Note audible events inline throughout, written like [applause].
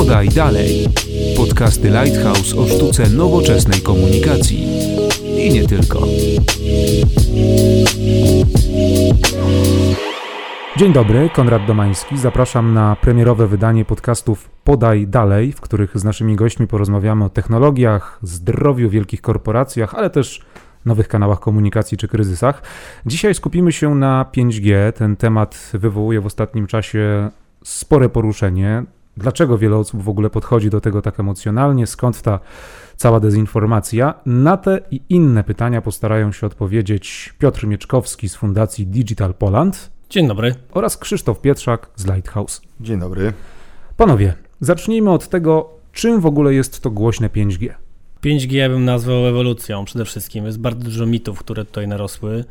Podaj dalej. Podcasty Lighthouse o sztuce nowoczesnej komunikacji. I nie tylko. Dzień dobry, Konrad Domański. Zapraszam na premierowe wydanie podcastów Podaj Dalej, w których z naszymi gośćmi porozmawiamy o technologiach, zdrowiu, wielkich korporacjach, ale też nowych kanałach komunikacji czy kryzysach. Dzisiaj skupimy się na 5G. Ten temat wywołuje w ostatnim czasie spore poruszenie. Dlaczego wiele osób w ogóle podchodzi do tego tak emocjonalnie? Skąd ta cała dezinformacja? Na te i inne pytania postarają się odpowiedzieć Piotr Mieczkowski z Fundacji Digital Poland Dzień dobry. oraz Krzysztof Pietrzak z Lighthouse. Dzień dobry. Panowie, zacznijmy od tego, czym w ogóle jest to głośne 5G. 5G ja bym nazwał ewolucją przede wszystkim. Jest bardzo dużo mitów, które tutaj narosły.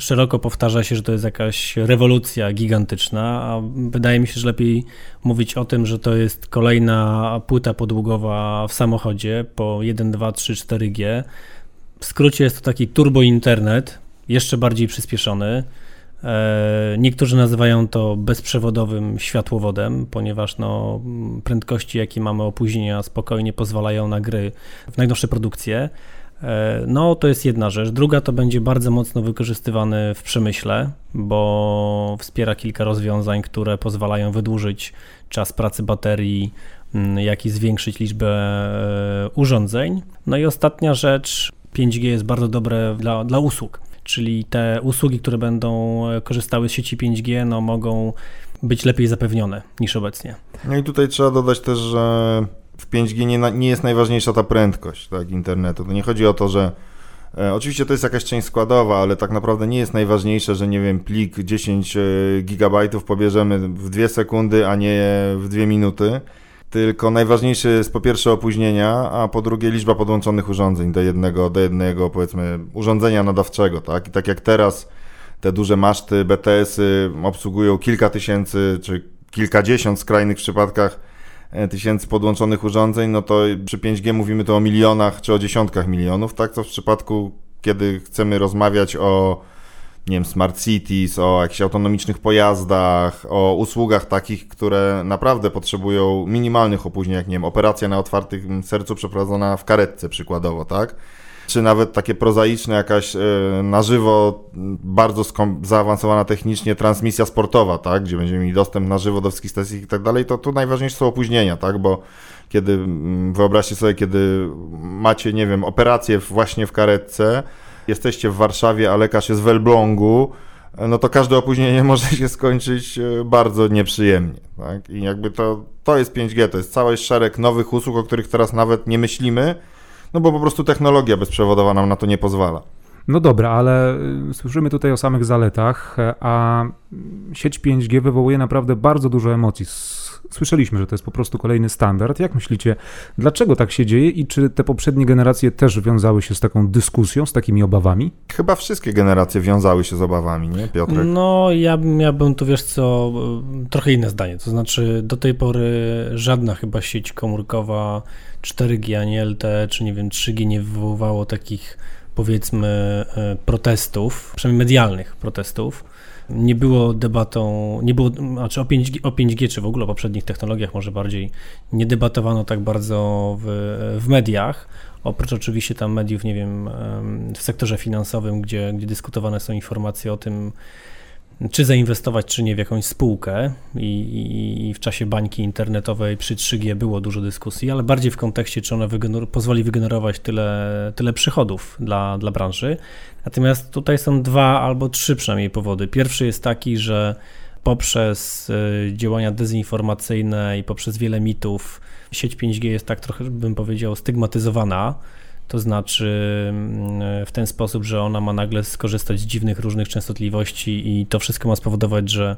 Szeroko powtarza się, że to jest jakaś rewolucja gigantyczna, a wydaje mi się, że lepiej mówić o tym, że to jest kolejna płyta podługowa w samochodzie po 1, 2, 3, 4G. W skrócie jest to taki turbo internet, jeszcze bardziej przyspieszony. E, Niektórzy nazywają to bezprzewodowym światłowodem, ponieważ no, prędkości, jakie mamy opóźnienia, spokojnie pozwalają na gry w najnowsze produkcje. E, No, to jest jedna rzecz. Druga to będzie bardzo mocno wykorzystywany w przemyśle, bo wspiera kilka rozwiązań, które pozwalają wydłużyć czas pracy baterii, mm, jak i zwiększyć liczbę e, urządzeń. No i ostatnia rzecz, 5G jest bardzo dobre dla, dla usług, czyli te usługi, które będą e, korzystały z sieci 5G, no mogą być lepiej zapewnione niż obecnie. No i tutaj trzeba dodać też, że w 5G nie, nie jest najważniejsza ta prędkość tak, internetu. To nie chodzi o to, że e, oczywiście to jest jakaś część składowa, ale tak naprawdę nie jest najważniejsze, że nie wiem, plik 10 e, gigabajtów pobierzemy w 2 sekundy, a nie w 2 minuty. Tylko najważniejsze jest po pierwsze opóźnienia, a po drugie liczba podłączonych urządzeń do jednego, do jednego powiedzmy urządzenia nadawczego, tak? I tak jak teraz te duże maszty BTS-y obsługują kilka tysięcy czy kilkadziesiąt w skrajnych przypadkach e, tysięcy podłączonych urządzeń, no to przy 5G mówimy tu o milionach czy o dziesiątkach milionów, tak? To w przypadku, kiedy chcemy rozmawiać o nie wiem, smart cities, o jakichś autonomicznych pojazdach, o usługach takich, które naprawdę potrzebują minimalnych opóźnień, jak nie wiem, operacja na otwartym sercu przeprowadzona w karetce przykładowo, tak? Czy nawet takie prozaiczne, jakaś e, na żywo, bardzo zaawansowana technicznie transmisja sportowa, tak? Gdzie będziemy mieli dostęp na żywo do wszystkich stacji i tak dalej, to tu najważniejsze są opóźnienia, tak? Bo kiedy, wyobraźcie sobie, kiedy macie, nie wiem, operację właśnie w karetce, jesteście w Warszawie, a lekarz jest w Elblągu, no to każde opóźnienie [laughs] może się skończyć e, bardzo nieprzyjemnie. Tak? I jakby to, to jest 5G, to jest cały szereg nowych usług, o których teraz nawet nie myślimy, no bo po prostu technologia bezprzewodowa nam na to nie pozwala. No dobra, ale y, słyszymy tutaj o samych zaletach, e, a sieć 5G wywołuje naprawdę bardzo dużo emocji. Słyszeliśmy, że to jest po prostu kolejny standard. Jak myślicie, dlaczego tak się dzieje i czy te poprzednie generacje też wiązały się z taką dyskusją, z takimi obawami? Chyba wszystkie generacje wiązały się z obawami, nie Piotrek? No, ja bym miałbym tu, wiesz co, trochę inne zdanie. To znaczy, do tej pory żadna chyba sieć komórkowa 4G, ani LTE, czy nie wiem, 3G nie wywoływało takich, powiedzmy, y, protestów, przynajmniej medialnych protestów. Nie było debatą, nie było, znaczy o 5G, o 5G, czy w ogóle o poprzednich technologiach może bardziej, nie debatowano tak bardzo w, w mediach. Oprócz oczywiście tam mediów, nie wiem, em, w sektorze finansowym, gdzie, gdzie dyskutowane są informacje o tym, czy zainwestować, czy nie w jakąś spółkę I, i, w czasie bańki internetowej przy 3G było dużo dyskusji, ale bardziej w kontekście, czy ona wygener- pozwoli wygenerować tyle, tyle przychodów dla, dla branży. Natomiast tutaj są dwa albo trzy przynajmniej powody. Pierwszy jest taki, że poprzez y, działania dezinformacyjne i poprzez wiele mitów sieć 5G jest tak trochę, bym powiedział, stygmatyzowana. To znaczy mm, w ten sposób, że ona ma nagle skorzystać z dziwnych różnych częstotliwości i to wszystko ma spowodować, że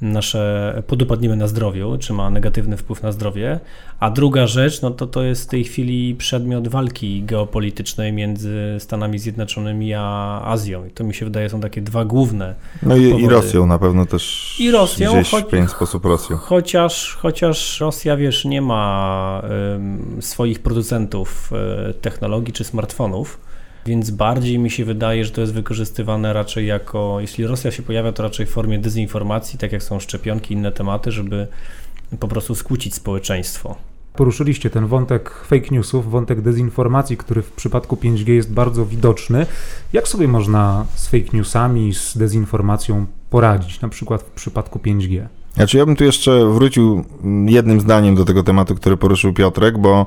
nasze podupadniemy na zdrowiu, czy ma negatywny wpływ na zdrowie. A druga rzecz, no to to jest w tej chwili przedmiot walki geopolitycznej między Stanami Zjednoczonymi a Azją. I to mi się wydaje są takie dwa główne No i, i. Rosją na pewno też. I Rosją, Gdzieś choć- w pewien sposób Rosją. Chociaż, chociaż Rosja, wiesz, nie ma swoich producentów y, technologii czy smartfonów, więc bardziej mi się wydaje, że to jest wykorzystywane raczej jako, jeśli Rosja się pojawia, to raczej w formie dezinformacji, tak jak są szczepionki, inne tematy, żeby po prostu skłócić społeczeństwo. Poruszyliście ten wątek fake newsów, wątek dezinformacji, który w przypadku 5G jest bardzo widoczny. Jak sobie można z fake newsami, z dezinformacją poradzić, na przykład w przypadku 5G? Znaczy ja bym tu jeszcze wrócił jednym zdaniem do tego tematu, który poruszył Piotrek, bo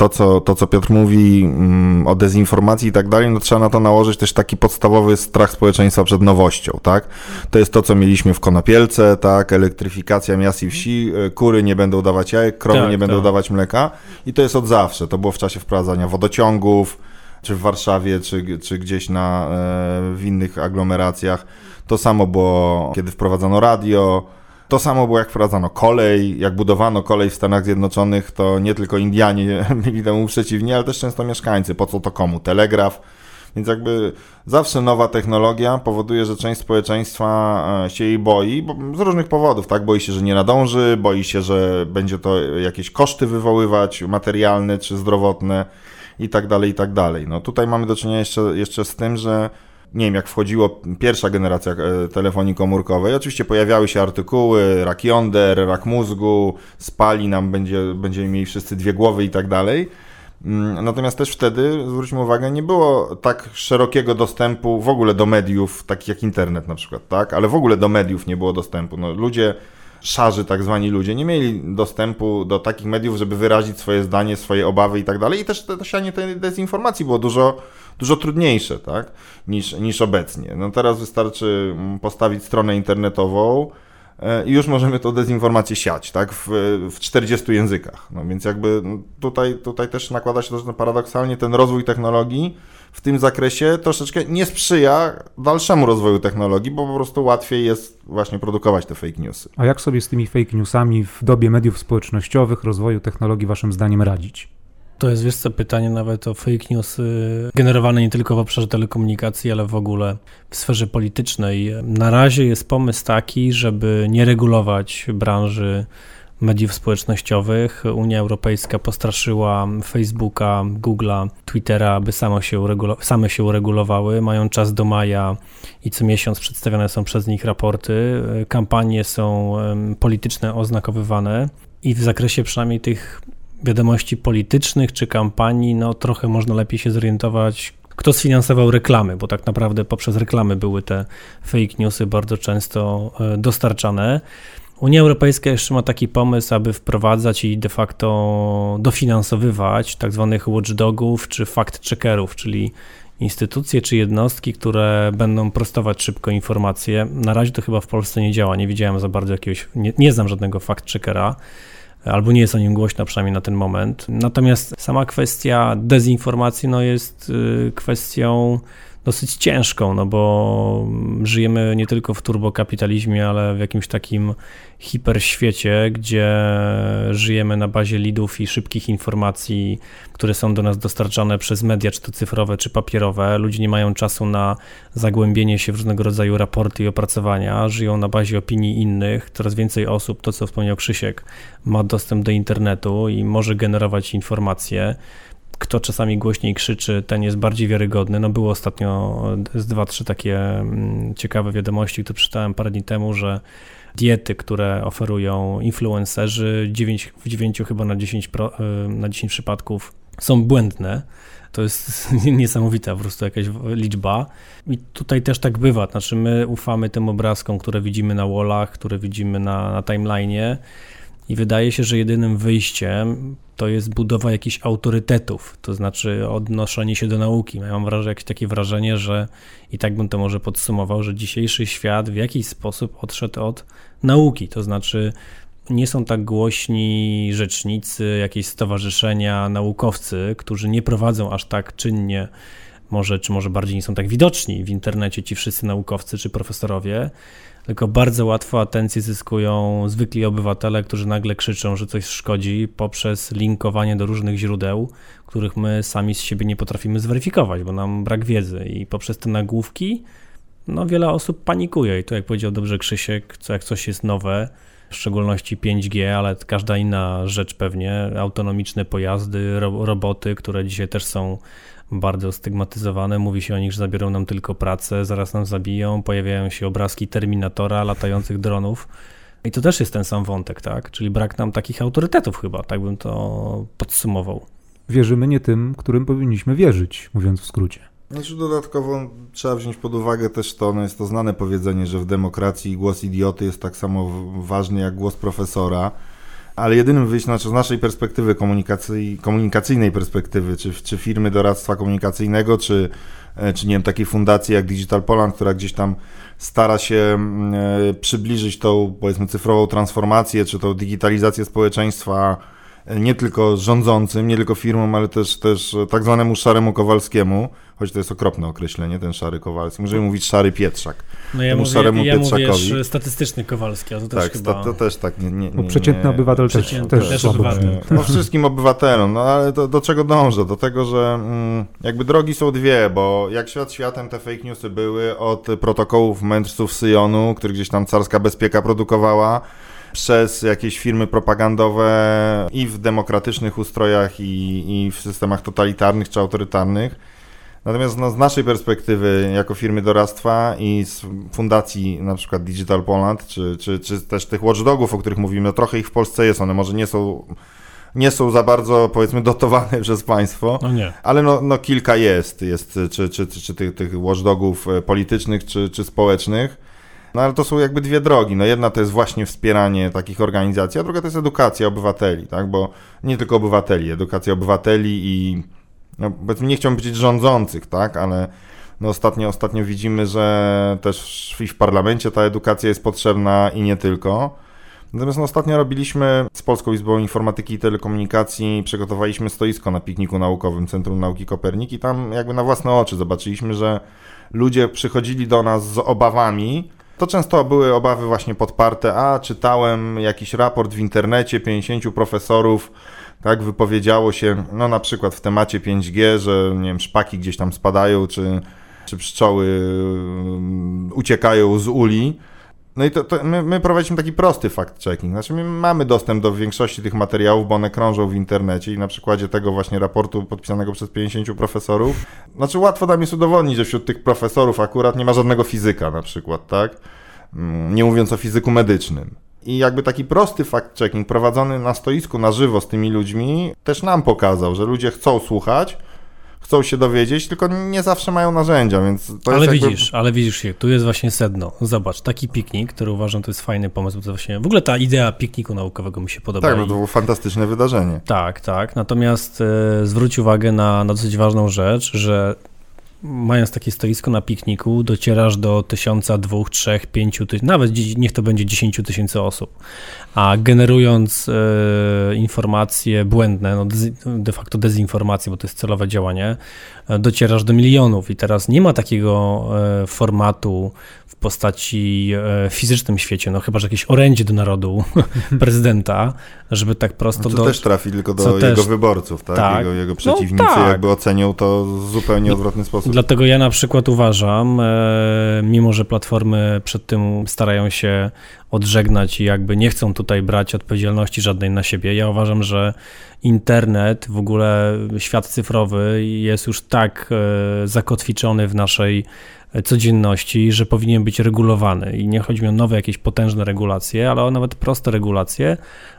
to, co, to, co Piotr mówi mm, o dezinformacji i tak dalej, no trzeba na to nałożyć też taki podstawowy strach społeczeństwa przed nowością, tak? To jest to, co mieliśmy w Konopielce, tak? Elektryfikacja miast i wsi, e, kury nie będą dawać jajek, krowy Tak, nie będą tak. dawać mleka i to jest od zawsze. To było w czasie wprowadzania wodociągów, czy w Warszawie, czy, czy gdzieś na, e, w innych aglomeracjach. To samo było, kiedy wprowadzano radio, to samo było, jak wprowadzano kolej, jak budowano kolej w Stanach Zjednoczonych, to nie tylko Indianie [laughs] byli temu przeciwni, ale też często mieszkańcy. Po co to komu? Telegraf. Więc jakby zawsze nowa technologia powoduje, że część społeczeństwa e, się jej boi, bo z różnych powodów, tak? Boi się, że nie nadąży, boi się, że będzie to jakieś koszty wywoływać, materialne czy zdrowotne i tak dalej, i tak dalej. No tutaj mamy do czynienia jeszcze, jeszcze z tym, że nie wiem, jak wchodziło pierwsza generacja e, telefonii komórkowej, oczywiście pojawiały się artykuły, rak jąder, rak mózgu, spali nam, będzie, będziemy mieli wszyscy dwie głowy i tak dalej. Mm, Natomiast też wtedy, zwróćmy uwagę, nie było tak szerokiego dostępu w ogóle do mediów, takich jak internet na przykład, tak? Ale w ogóle do mediów nie było dostępu. No, ludzie, szarzy tak zwani ludzie, nie mieli dostępu do takich mediów, żeby wyrazić swoje zdanie, swoje obawy i tak dalej. I też to sianie tej dezinformacji było dużo, dużo trudniejsze, tak? Niż, niż obecnie. No teraz wystarczy mm, postawić stronę internetową, e, i już możemy tą dezinformację siać, tak, w, w 40 językach. No więc jakby no, tutaj, tutaj też nakłada się to, że paradoksalnie ten rozwój technologii w tym zakresie troszeczkę nie sprzyja dalszemu rozwoju technologii, bo po prostu łatwiej jest właśnie produkować te fake newsy. A jak sobie z tymi fake newsami w dobie mediów społecznościowych, rozwoju technologii waszym zdaniem radzić? To jest, wiesz co, pytanie nawet o fake newsy generowane nie tylko w obszarze telekomunikacji, ale w ogóle w sferze politycznej. Na razie jest pomysł taki, żeby nie regulować branży mediów społecznościowych. Unia Europejska postraszyła Facebooka, Google'a, Twittera, aby samo się same się uregulowały. Mają czas do maja i co miesiąc przedstawiane są przez nich raporty. Kampanie są polityczne oznakowywane i w zakresie przynajmniej tych wiadomości politycznych czy kampanii, no trochę można lepiej się zorientować, kto sfinansował reklamy, bo tak naprawdę poprzez reklamy były te fake newsy bardzo często e, dostarczane. Unia Europejska jeszcze ma taki pomysł, aby wprowadzać i de facto dofinansowywać tak zwanych watchdogów czy fact-checkerów, czyli instytucje czy jednostki, które będą prostować szybko informacje. Na razie to chyba w Polsce nie działa, nie widziałem za bardzo jakiegoś, nie, nie znam żadnego fact-checkera albo nie jest o nim głośno, przynajmniej na ten moment. Natomiast sama kwestia dezinformacji no, jest y, kwestią dosyć ciężką, no bo żyjemy nie tylko w turbokapitalizmie, ale w jakimś takim hiperświecie, gdzie żyjemy na bazie lidów i szybkich informacji, które są do nas dostarczane przez media, czy to cyfrowe, czy papierowe. Ludzie nie mają czasu na zagłębienie się w różnego rodzaju raporty i opracowania, żyją na bazie opinii innych. Coraz więcej osób, to co wspomniał Krzysiek, ma dostęp do internetu i może generować informacje kto czasami głośniej krzyczy, ten jest bardziej wiarygodny. No było ostatnio z dwa, trzy takie mm, ciekawe wiadomości, które przeczytałem parę dni temu, że diety, które oferują influencerzy, 9, w 9 chyba na 10, pro, y, na 10 przypadków są błędne. To jest [laughs] niesamowita po prostu jakaś liczba. I tutaj też tak bywa. Znaczy, my ufamy tym obrazkom, które widzimy na wallach, które widzimy na, na timeline'ie. I wydaje się, że jedynym wyjściem to jest budowa jakichś autorytetów, to znaczy odnoszenie się do nauki. Ja mam wrażenie, jakieś takie wrażenie, że i tak bym to może podsumował, że dzisiejszy świat w jakiś sposób odszedł od nauki, to znaczy nie są tak głośni rzecznicy, jakieś stowarzyszenia, naukowcy, którzy nie prowadzą aż tak czynnie, może, czy może bardziej nie są tak widoczni w internecie ci wszyscy naukowcy czy profesorowie, tylko bardzo łatwo atencję zyskują zwykli obywatele, którzy nagle krzyczą, że coś szkodzi poprzez linkowanie do różnych źródeł, których my sami z siebie nie potrafimy zweryfikować, bo nam brak wiedzy. I poprzez te nagłówki no wiele osób panikuje. I to jak powiedział dobrze Krzysiek, co jak coś jest nowe, w szczególności 5G, ale każda inna rzecz pewnie, autonomiczne pojazdy, ro roboty, które dzisiaj też są bardzo stygmatyzowane. Mówi się o nich, że zabiorą nam tylko pracę, zaraz nam zabiją. Pojawiają się obrazki Terminatora, latających dronów. I to też jest ten sam wątek, tak? Czyli brak nam takich autorytetów chyba, tak bym to podsumował. Wierzymy nie tym, którym powinniśmy wierzyć, mówiąc w skrócie. Znaczy dodatkowo trzeba wziąć pod uwagę też to, no jest to znane powiedzenie, że w demokracji głos idioty jest tak samo ważny jak głos profesora, ale jedynym wyjściem, znaczy z naszej perspektywy komunikacji, komunikacyjnej perspektywy, czy, czy firmy doradztwa komunikacyjnego, czy, e, czy nie wiem, takiej fundacji jak Digital Poland, która gdzieś tam stara się mm, e, przybliżyć tą, powiedzmy, cyfrową transformację, czy tą digitalizację społeczeństwa nie tylko rządzącym, nie tylko firmom, ale też, też tak zwanemu szaremu Kowalskiemu, choć to jest okropne określenie, ten szary Kowalski. Możemy mówić szary Pietrzak. No ja mówię, szaremu ja Pietrzakowi. mówię statystyczny Kowalski, a to też tak, chyba... to, to też tak nie... nie, nie, przeciętny obywatel przeciętny też, też, też obywatel. No wszystkim obywatelom, no ale do, do czego dążę? Do tego, że mm, jakby drogi są dwie, bo jak świat światem te fake newsy były od protokołów mędrców Syjonu, który gdzieś tam carska bezpieka produkowała, przez jakieś firmy propagandowe i w demokratycznych ustrojach, i, i w systemach totalitarnych czy autorytarnych. Natomiast no, z naszej perspektywy, jako firmy doradztwa i z fundacji na przykład Digital Poland, czy, czy, czy też tych watchdogów, o których mówimy, no, trochę ich w Polsce jest, one może nie są, nie są za bardzo, powiedzmy, dotowane [laughs] przez państwo, no ale no, no kilka jest, jest czy, czy, czy, czy tych, tych watchdogów politycznych, czy, czy społecznych. No ale to są jakby dwie drogi. No jedna to jest właśnie wspieranie takich organizacji, a druga to jest edukacja obywateli, tak? Bo nie tylko obywateli, edukacja obywateli i no, powiedzmy nie chciałbym powiedzieć rządzących, tak? Ale no ostatnio, ostatnio widzimy, że też w parlamencie ta edukacja jest potrzebna i nie tylko. Natomiast no, ostatnio robiliśmy z Polską Izbą Informatyki i Telekomunikacji, przygotowaliśmy stoisko na pikniku naukowym Centrum Nauki Kopernik i tam jakby na własne oczy zobaczyliśmy, że ludzie przychodzili do nas z obawami, to często były obawy właśnie podparte, a czytałem jakiś raport w internecie 50 profesorów, tak, wypowiedziało się, no na przykład w temacie 5G, że nie wiem, szpaki gdzieś tam spadają, czy, czy pszczoły um, uciekają z uli. No i to, to my, my, prowadzimy taki prosty fact-checking. Znaczy, my mamy dostęp do większości tych materiałów, bo one krążą w internecie i na przykładzie tego właśnie raportu podpisanego przez 50 profesorów. Znaczy, łatwo nam jest udowodnić, że wśród tych profesorów akurat nie ma żadnego fizyka na przykład, tak? Mm, nie mówiąc o fizyku medycznym. I jakby taki prosty fact-checking prowadzony na stoisku na żywo z tymi ludźmi też nam pokazał, że ludzie chcą słuchać, chcą się dowiedzieć, tylko nie zawsze mają narzędzia, więc to ale jest widzisz, jakby... ale widzisz się, tu jest właśnie sedno. Zobacz, taki piknik, który uważam, to jest fajny pomysł, bo to właśnie, w ogóle ta idea pikniku naukowego mi się podoba. Tak, no to było fantastyczne wydarzenie. Tak, tak, natomiast e, zwróć uwagę na, na dosyć ważną rzecz, że mając takie stoisko na pikniku, docierasz do tysiąca, dwóch, trzech, pięciu, nawet niech to będzie dziesięciu tysięcy osób. A generując e, informacje błędne, no de facto dezinformacje, bo to jest celowe działanie, e, docierasz do milionów i teraz nie ma takiego e, formatu w postaci e, fizycznym świecie, no chyba, że jakieś orędzie do narodu [laughs] prezydenta, żeby tak prosto... No to do... też trafi tylko do jego też... wyborców, tak? tak? Jego, jego no przeciwnicy no, tak. jakby ocenią to w zupełnie odwrotny sposób. Dlatego ja na przykład uważam, e, mimo że platformy przed tym starają się odżegnać i jakby nie chcą tutaj brać odpowiedzialności żadnej na siebie, ja uważam, że internet, w ogóle świat cyfrowy jest już tak e, zakotwiczony w naszej codzienności, że powinien być regulowany. I nie chodzi mi o nowe jakieś potężne regulacje, ale o nawet proste regulacje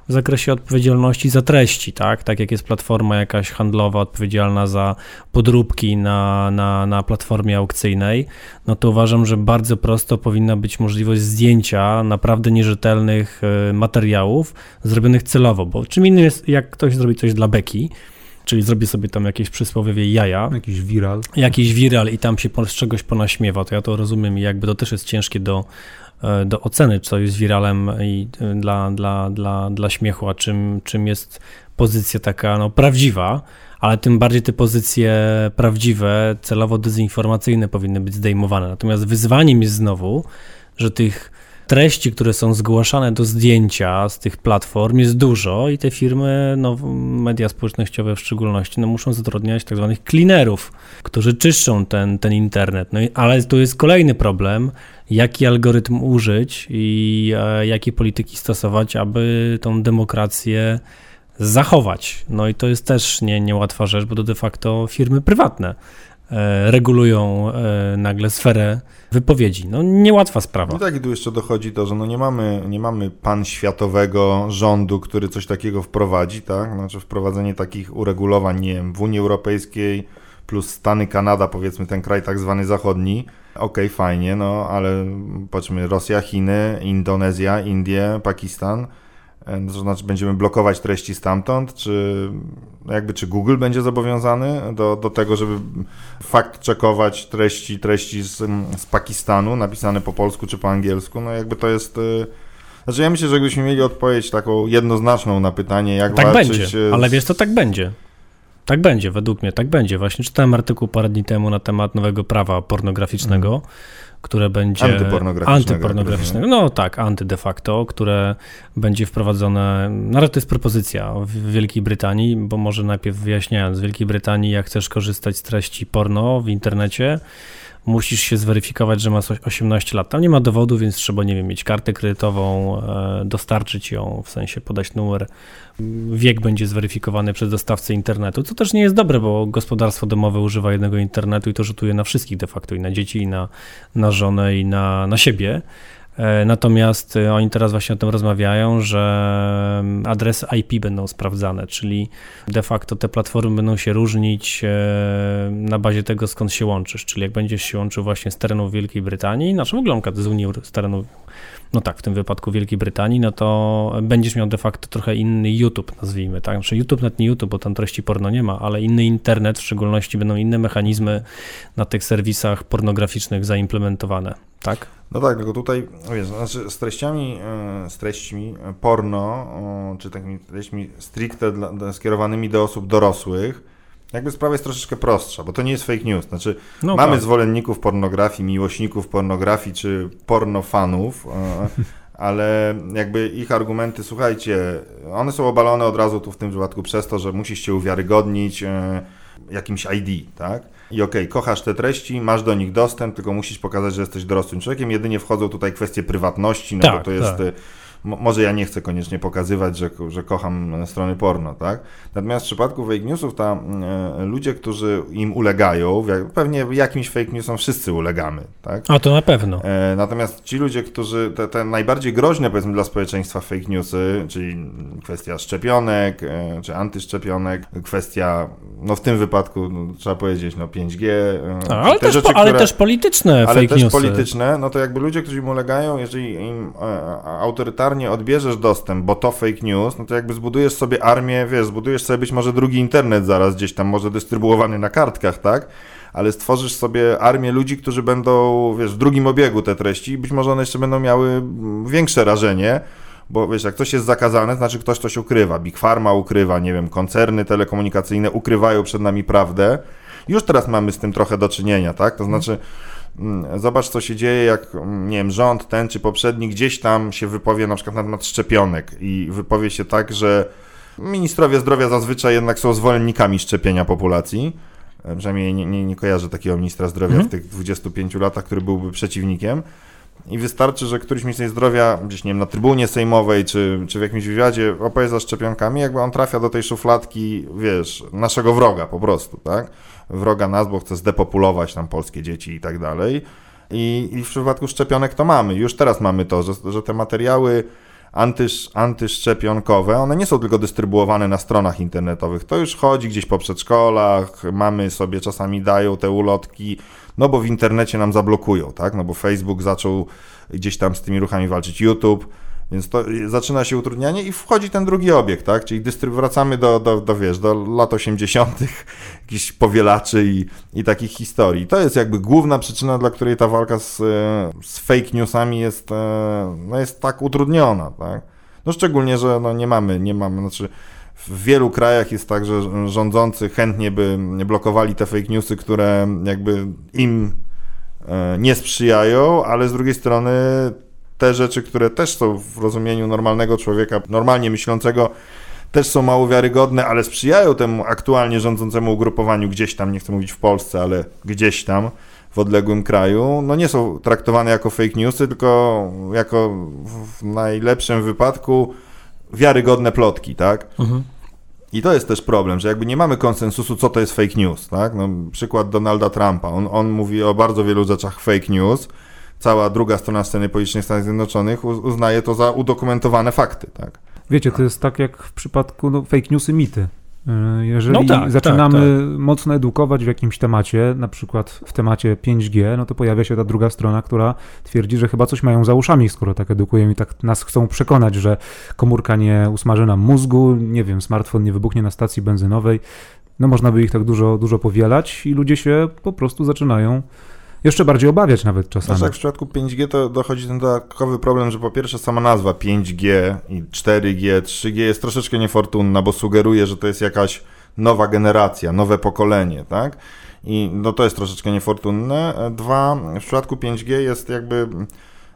w zakresie odpowiedzialności za treści, tak? Tak jak jest platforma jakaś handlowa odpowiedzialna za podróbki na, na, na platformie aukcyjnej, no to uważam, że bardzo prosto powinna być możliwość zdjęcia naprawdę nierzetelnych e, materiałów zrobionych celowo, bo czym innym jest, jak ktoś zrobi coś dla beki, czyli zrobi sobie tam jakieś przysłowiowe jaja. Jakiś viral. Jakiś viral i tam się z czegoś ponaśmiewa, to ja to rozumiem i jakby to też jest ciężkie do, e, do oceny, co jest viralem i e, dla, dla, dla, dla śmiechu, a czym, czym jest pozycja taka no, prawdziwa, ale tym bardziej te pozycje prawdziwe, celowo dezinformacyjne powinny być zdejmowane. Natomiast wyzwaniem jest znowu, że tych treści, które są zgłaszane do zdjęcia z tych platform jest dużo i te firmy, no, media społecznościowe w szczególności, no, muszą zatrudniać tak zwanych cleanerów, którzy czyszczą ten, ten internet. No, ale tu jest kolejny problem, jaki algorytm użyć i e, jakie polityki stosować, aby tą demokrację zachować. No i to jest też nie, niełatwa rzecz, bo to de facto firmy prywatne regulują e, nagle sferę wypowiedzi. No niełatwa sprawa. No tak, i tu jeszcze dochodzi to, że no nie mamy, nie mamy panświatowego rządu, który coś takiego wprowadzi, tak? Znaczy wprowadzenie takich uregulowań, nie wiem, w Unii Europejskiej plus Stany, Kanada, powiedzmy ten kraj tak zwany zachodni, okej, okay, fajnie, no ale patrzmy, Rosja, Chiny, Indonezja, Indie, Pakistan, e, to znaczy będziemy blokować treści stamtąd, czy jakby czy Google będzie zobowiązany do, do tego, żeby fakt czekować treści, treści z, z Pakistanu napisane po polsku czy po angielsku, no jakby to jest... E, znaczy ja myślę, że gdybyśmy mieli odpowiedź taką jednoznaczną na pytanie, jak tak walczyć... będzie, ale wiesz, to tak będzie. Tak będzie, według mnie, tak będzie. Właśnie czytałem artykuł parę dni temu na temat nowego prawa pornograficznego, mm. Które będzie... Antypornograficznego. Antypornograficznego, no tak, anty de facto, które będzie wprowadzone... No to jest propozycja w Wielkiej Brytanii, bo może najpierw wyjaśniając, w Wielkiej Brytanii jak chcesz korzystać z treści porno w internecie, musisz się zweryfikować, że masz 18 lat. Tam nie ma dowodu, więc trzeba, nie wiem, mieć kartę kredytową, e, dostarczyć ją, w sensie podać numer. Wiek będzie zweryfikowany przez dostawcę internetu, co też nie jest dobre, bo gospodarstwo domowe używa jednego internetu i to rzutuje na wszystkich de facto, i na dzieci, i na, na żonę, i na, na siebie. E, natomiast e, oni teraz właśnie o tym rozmawiają, że mm, adresy IP będą sprawdzane, czyli de facto te platformy będą się różnić e, na bazie tego, skąd się łączysz. Czyli jak będziesz się łączył właśnie z terenu Wielkiej Brytanii, znaczy w ogóle z Unii, z terenu no tak, w tym wypadku Wielkiej Brytanii, no to będziesz miał de facto trochę inny YouTube, nazwijmy, tak? Znaczy YouTube nawet nie YouTube, bo tam treści porno nie ma, ale inny internet, w szczególności będą inne mechanizmy na tych serwisach pornograficznych zaimplementowane, tak? No tak, tylko tutaj, wiesz, znaczy z treściami, e, z treściami porno, czy takimi treściami stricte dla, skierowanymi do osób dorosłych, jakby sprawa jest troszeczkę prostsza, bo to nie jest fake news. Znaczy, no mamy tak. zwolenników pornografii, miłośników pornografii czy pornofanów, e, ale jakby ich argumenty, słuchajcie, one są obalone od razu tu w tym przypadku przez to, że musisz się uwiarygodnić e, jakimś ID, tak? I okej, okay, kochasz te treści, masz do nich dostęp, tylko musisz pokazać, że jesteś dorosłym człowiekiem. Jedynie wchodzą tutaj kwestie prywatności, no tak, bo to jest tak może ja nie chcę koniecznie pokazywać, że, że kocham strony porno, tak? Natomiast w przypadku fake newsów, ta, e, ludzie, którzy im ulegają, pewnie jakimś fake newsom wszyscy ulegamy, tak? A to na pewno. E, natomiast ci ludzie, którzy, te, te najbardziej groźne powiedzmy dla społeczeństwa fake newsy, czyli kwestia szczepionek, e, czy antyszczepionek, kwestia, no w tym wypadku no, trzeba powiedzieć, no 5G. A, ale, też, rzeczy, po, ale które, też polityczne ale fake też newsy. polityczne, no to jakby ludzie, którzy im ulegają, jeżeli im autorytarnie regularnie odbierzesz dostęp, bo to fake news, no to jakby zbudujesz sobie armię, wiesz, zbudujesz sobie być może drugi internet zaraz gdzieś tam, może dystrybuowany na kartkach, tak? Ale stworzysz sobie armię ludzi, którzy będą, wiesz, w drugim obiegu te treści i być może one jeszcze będą miały większe rażenie, bo wiesz, jak coś jest zakazane, znaczy ktoś coś ukrywa. Big Pharma ukrywa, nie wiem, koncerny telekomunikacyjne ukrywają przed nami prawdę. Już teraz mamy z tym trochę do czynienia, tak? To znaczy, Mm, zobacz, co się dzieje, jak mm, nie wiem, rząd ten czy poprzedni gdzieś tam się wypowie na przykład na temat szczepionek i wypowie się tak, że ministrowie zdrowia zazwyczaj jednak są zwolennikami szczepienia populacji. E, przynajmniej nie, nie, nie kojarzę takiego ministra zdrowia mhm. w tych 25 latach, który byłby przeciwnikiem. I wystarczy, że któryś minister zdrowia gdzieś, nie wiem, na trybunie sejmowej czy, czy w jakimś wywiadzie opowie za szczepionkami, jakby on trafia do tej szufladki, wiesz, naszego wroga po prostu, tak? Wroga nas, bo chce zdepopulować tam polskie dzieci i tak dalej. I, I w przypadku szczepionek to mamy. Już teraz mamy to, że, że te materiały antysz, antyszczepionkowe, one nie są tylko dystrybuowane na stronach internetowych. To już chodzi gdzieś po przedszkolach, mamy sobie czasami dają te ulotki, no bo w internecie nam zablokują, tak? No bo Facebook zaczął gdzieś tam z tymi ruchami walczyć, YouTube. Więc to zaczyna się utrudnianie i wchodzi ten drugi obiekt, tak? Czyli dystryb- wracamy do, do, do, wiesz, do lat 80., [laughs] jakichś powielaczy i, i takich historii. To jest jakby główna przyczyna, dla której ta walka z, z fake newsami jest, e, no jest tak utrudniona, tak? No szczególnie, że no nie mamy, nie mamy, znaczy w wielu krajach jest tak, że rządzący chętnie by blokowali te fake newsy, które jakby im e, nie sprzyjają, ale z drugiej strony te rzeczy, które też są w rozumieniu normalnego człowieka, normalnie myślącego, też są mało wiarygodne, ale sprzyjają temu aktualnie rządzącemu ugrupowaniu gdzieś tam, nie chcę mówić w Polsce, ale gdzieś tam w odległym kraju, no nie są traktowane jako fake newsy, tylko jako w najlepszym wypadku wiarygodne plotki, tak? Mhm. I to jest też problem, że jakby nie mamy konsensusu, co to jest fake news, tak? No, przykład Donalda Trumpa. On, on mówi o bardzo wielu rzeczach fake news. Cała druga strona sceny politycznej Stanów Zjednoczonych uznaje to za udokumentowane fakty, tak? Wiecie, to jest tak jak w przypadku no, fake newsy, mity. E, jeżeli no tak, zaczynamy tak, tak. mocno edukować w jakimś temacie, na przykład w temacie 5G, no to pojawia się ta druga strona, która twierdzi, że chyba coś mają za uszami, skoro tak edukują i tak nas chcą przekonać, że komórka nie usmaży nam mózgu, nie wiem, smartfon nie wybuchnie na stacji benzynowej. No można by ich tak dużo, dużo powielać i ludzie się po prostu zaczynają jeszcze bardziej obawiać nawet czasami. Znaczy, jak w przypadku 5G to dochodzi ten dodatkowy problem, że po pierwsze sama nazwa 5G i 4G, 3G jest troszeczkę niefortunna, bo sugeruje, że to jest jakaś nowa generacja, nowe pokolenie, tak? I no to jest troszeczkę niefortunne. Dwa, w przypadku 5G jest jakby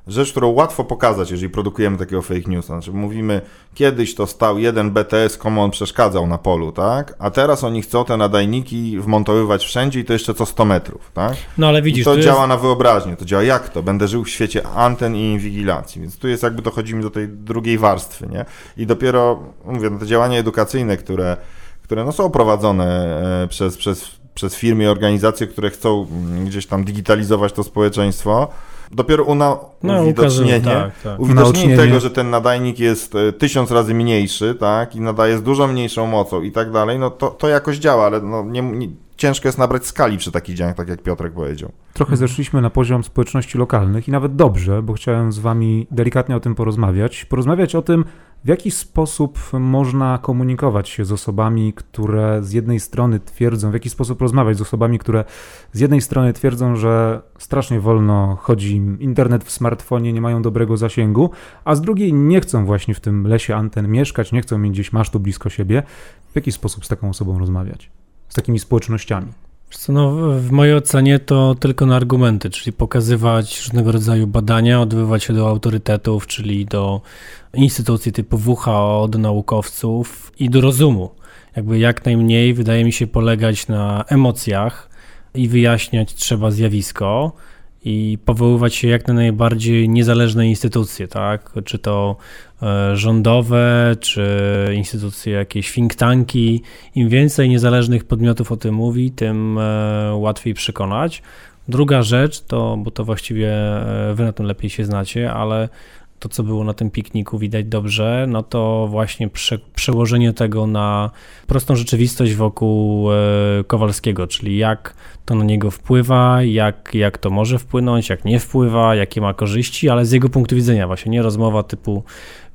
rzecz, którą łatwo pokazać, jeżeli produkujemy takiego fake news. Znaczy mówimy, kiedyś to stał jeden BTS, komu on przeszkadzał na polu, tak? A teraz oni chcą te nadajniki wmontowywać wszędzie i to jeszcze co 100 metrów, tak? No ale widzisz, I to działa jest... na wyobraźnię, to działa jak to? Będę żył w świecie anten i inwigilacji, więc tu jest jakby dochodzimy do tej drugiej warstwy, nie? I dopiero, mówię, no te działania edukacyjne, które, które no są prowadzone e, przez, przez, przez firmy i organizacje, które chcą mm, gdzieś tam digitalizować to społeczeństwo, Dopiero una, no, uwidocznienie, tak, tak. uwidocznienie tego, że ten nadajnik jest e, tysiąc razy mniejszy, tak, i nadaje z dużo mniejszą mocą i tak dalej, no to, to jakoś działa, ale no, nie, nie, ciężko jest nabrać skali przy takich działaniach, tak jak Piotrek powiedział. Trochę zeszliśmy na poziom społeczności lokalnych i nawet dobrze, bo chciałem z wami delikatnie o tym porozmawiać. Porozmawiać o tym, w jaki sposób można komunikować się z osobami, które z jednej strony twierdzą, w jaki sposób rozmawiać z osobami, które z jednej strony twierdzą, że strasznie wolno chodzi im internet w smartfonie, nie mają dobrego zasięgu, a z drugiej nie chcą właśnie w tym lesie anten mieszkać, nie chcą mieć gdzieś masztu blisko siebie. W jaki sposób z taką osobą rozmawiać? Z takimi społecznościami? No, w mojej ocenie to tylko na argumenty, czyli pokazywać różnego rodzaju badania, odbywać się do autorytetów, czyli do instytucji typu WHO, do naukowców i do rozumu. Jakby jak najmniej wydaje mi się polegać na emocjach i wyjaśniać trzeba zjawisko i powoływać się jak na najbardziej niezależne instytucje, tak? Czy to rządowe, czy instytucje jakieś think tanki. Im więcej niezależnych podmiotów o tym mówi, tym e, łatwiej przekonać. Druga rzecz to, bo to właściwie e, wy na tym lepiej się znacie, ale to, co było na tym pikniku, widać dobrze, no to właśnie prze, przełożenie tego na prostą rzeczywistość wokół e, Kowalskiego, czyli jak to na niego wpływa, jak, jak to może wpłynąć, jak nie wpływa, jakie ma korzyści, ale z jego punktu widzenia, właśnie nie rozmowa typu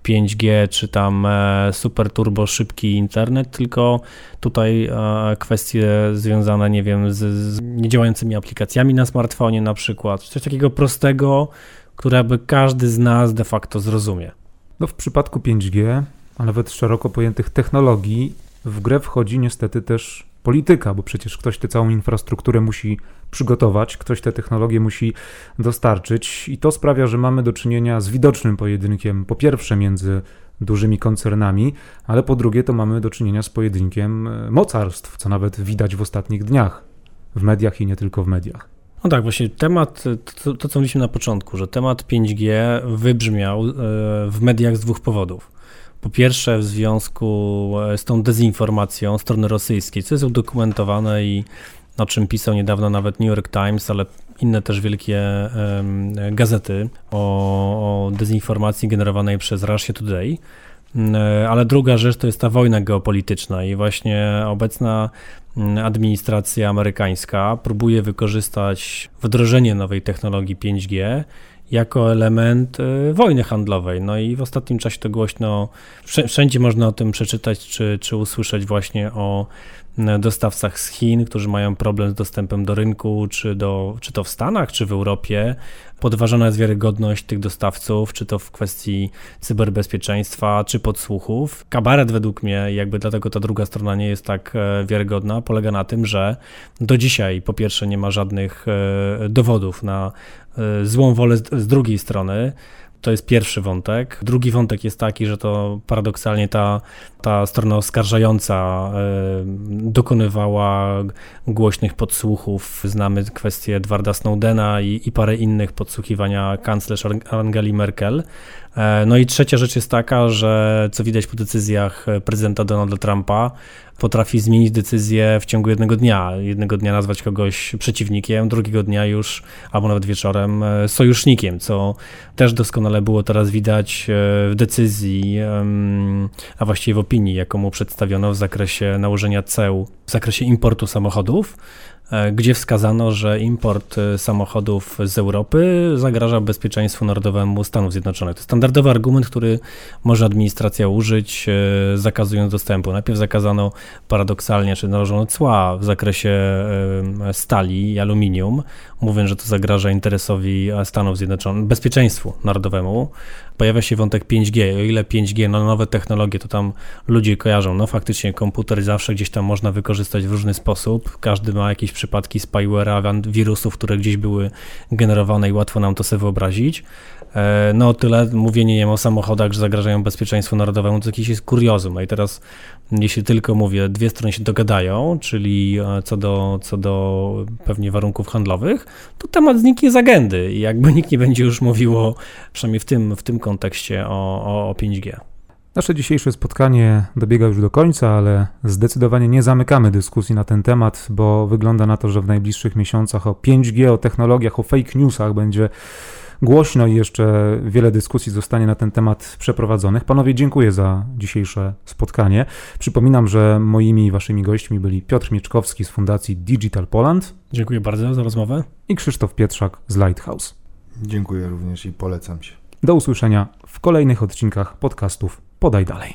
5G czy tam e, super turbo szybki internet, tylko tutaj e, kwestie związane, nie wiem, z, z niedziałającymi aplikacjami na smartfonie na przykład, coś takiego prostego, które by każdy z nas de facto zrozumie. No w przypadku 5G, a nawet szeroko pojętych technologii, w grę wchodzi niestety też polityka, bo przecież ktoś tę całą infrastrukturę musi przygotować, ktoś te technologie musi dostarczyć i to sprawia, że mamy do czynienia z widocznym pojedynkiem, po pierwsze między dużymi koncernami, ale po drugie to mamy do czynienia z pojedynkiem e, mocarstw, co nawet widać w ostatnich dniach w mediach i nie tylko w mediach. No tak, właśnie temat, to, to co mówiliśmy na początku, że temat 5G wybrzmiał e, w mediach z dwóch powodów. Po pierwsze, w związku e, z tą dezinformacją strony rosyjskiej, co jest udokumentowane i o czym pisał niedawno nawet New York Times, ale inne też wielkie um, gazety o, o dezinformacji generowanej przez Russia Today. E, ale druga rzecz to jest ta wojna geopolityczna i właśnie obecna mm, administracja amerykańska próbuje wykorzystać wdrożenie nowej technologii 5G jako element e, wojny handlowej. No i w ostatnim czasie to głośno, wszędzie można o tym przeczytać czy, czy usłyszeć właśnie o dostawcach z Chin, którzy mają problem z dostępem do rynku, czy, do, czy to w Stanach, czy w Europie. Podważona jest wiarygodność tych dostawców, czy to w kwestii cyberbezpieczeństwa, czy podsłuchów. Kabaret według mnie, jakby dlatego ta druga strona nie jest tak e, wiarygodna, polega na tym, że do dzisiaj po pierwsze nie ma żadnych e, dowodów na e, złą wolę z drugiej strony. To jest pierwszy wątek. Drugi wątek jest taki, że to paradoksalnie ta, ta strona oskarżająca y, dokonywała głośnych podsłuchów. Znamy kwestię Edwarda Snowdena i, i parę innych podsłuchiwania kanclerz Angeli Merkel. E, no i trzecia rzecz jest taka, że co widać po decyzjach prezydenta Donalda Trumpa, potrafi zmienić decyzję w ciągu jednego dnia. Jednego dnia nazwać kogoś przeciwnikiem, drugiego dnia już, albo nawet wieczorem, e, sojusznikiem, co też doskonale było teraz widać e, w decyzji, a właściwie w opinii, jaką mu przedstawiono w zakresie nałożenia ceł w zakresie importu samochodów. E, gdzie wskazano, że import e, samochodów z Europy zagraża bezpieczeństwu narodowemu Stanów Zjednoczonych. To standardowy argument, który może administracja użyć, e, zakazując dostępu. Najpierw zakazano paradoksalnie, czy nałożono cła w zakresie stali i aluminium, mówiąc, że to zagraża interesowi Stanów Zjednoczonych, bezpieczeństwu narodowemu. Pojawia się wątek 5G. O ile 5G, no nowe technologie, to tam ludzie kojarzą. No faktycznie komputer zawsze gdzieś tam można wykorzystać w różny sposób. Każdy ma jakieś przypadki spyware'a, wirusów, które gdzieś były generowane i łatwo nam to sobie wyobrazić. E, no tyle mówienie nie o samochodach, że zagrażają bezpieczeństwu narodowemu, to jakiś jest kuriozum. No i teraz, jeśli tylko mówię, dwie strony się dogadają, czyli e, co do, co do pewnie warunków handlowych, to temat zniknie z agendy i jakby [laughs] nikt nie będzie już mówił, o, przynajmniej w tym, w tym kontekście, o, o, o 5G. Nasze dzisiejsze spotkanie dobiega już do końca, ale zdecydowanie nie zamykamy dyskusji na ten temat, bo wygląda na to, że w najbliższych miesiącach o 5G, o technologiach, o fake newsach będzie głośno i jeszcze wiele dyskusji zostanie na ten temat przeprowadzonych. Panowie, dziękuję za dzisiejsze spotkanie. Przypominam, że moimi i waszymi gośćmi byli Piotr Mieczkowski z Fundacji Digital Poland. Dziękuję bardzo za rozmowę. I Krzysztof Pietrzak z Lighthouse. Dziękuję również i polecam się. Do usłyszenia w kolejnych odcinkach podcastów Podaj Dalej.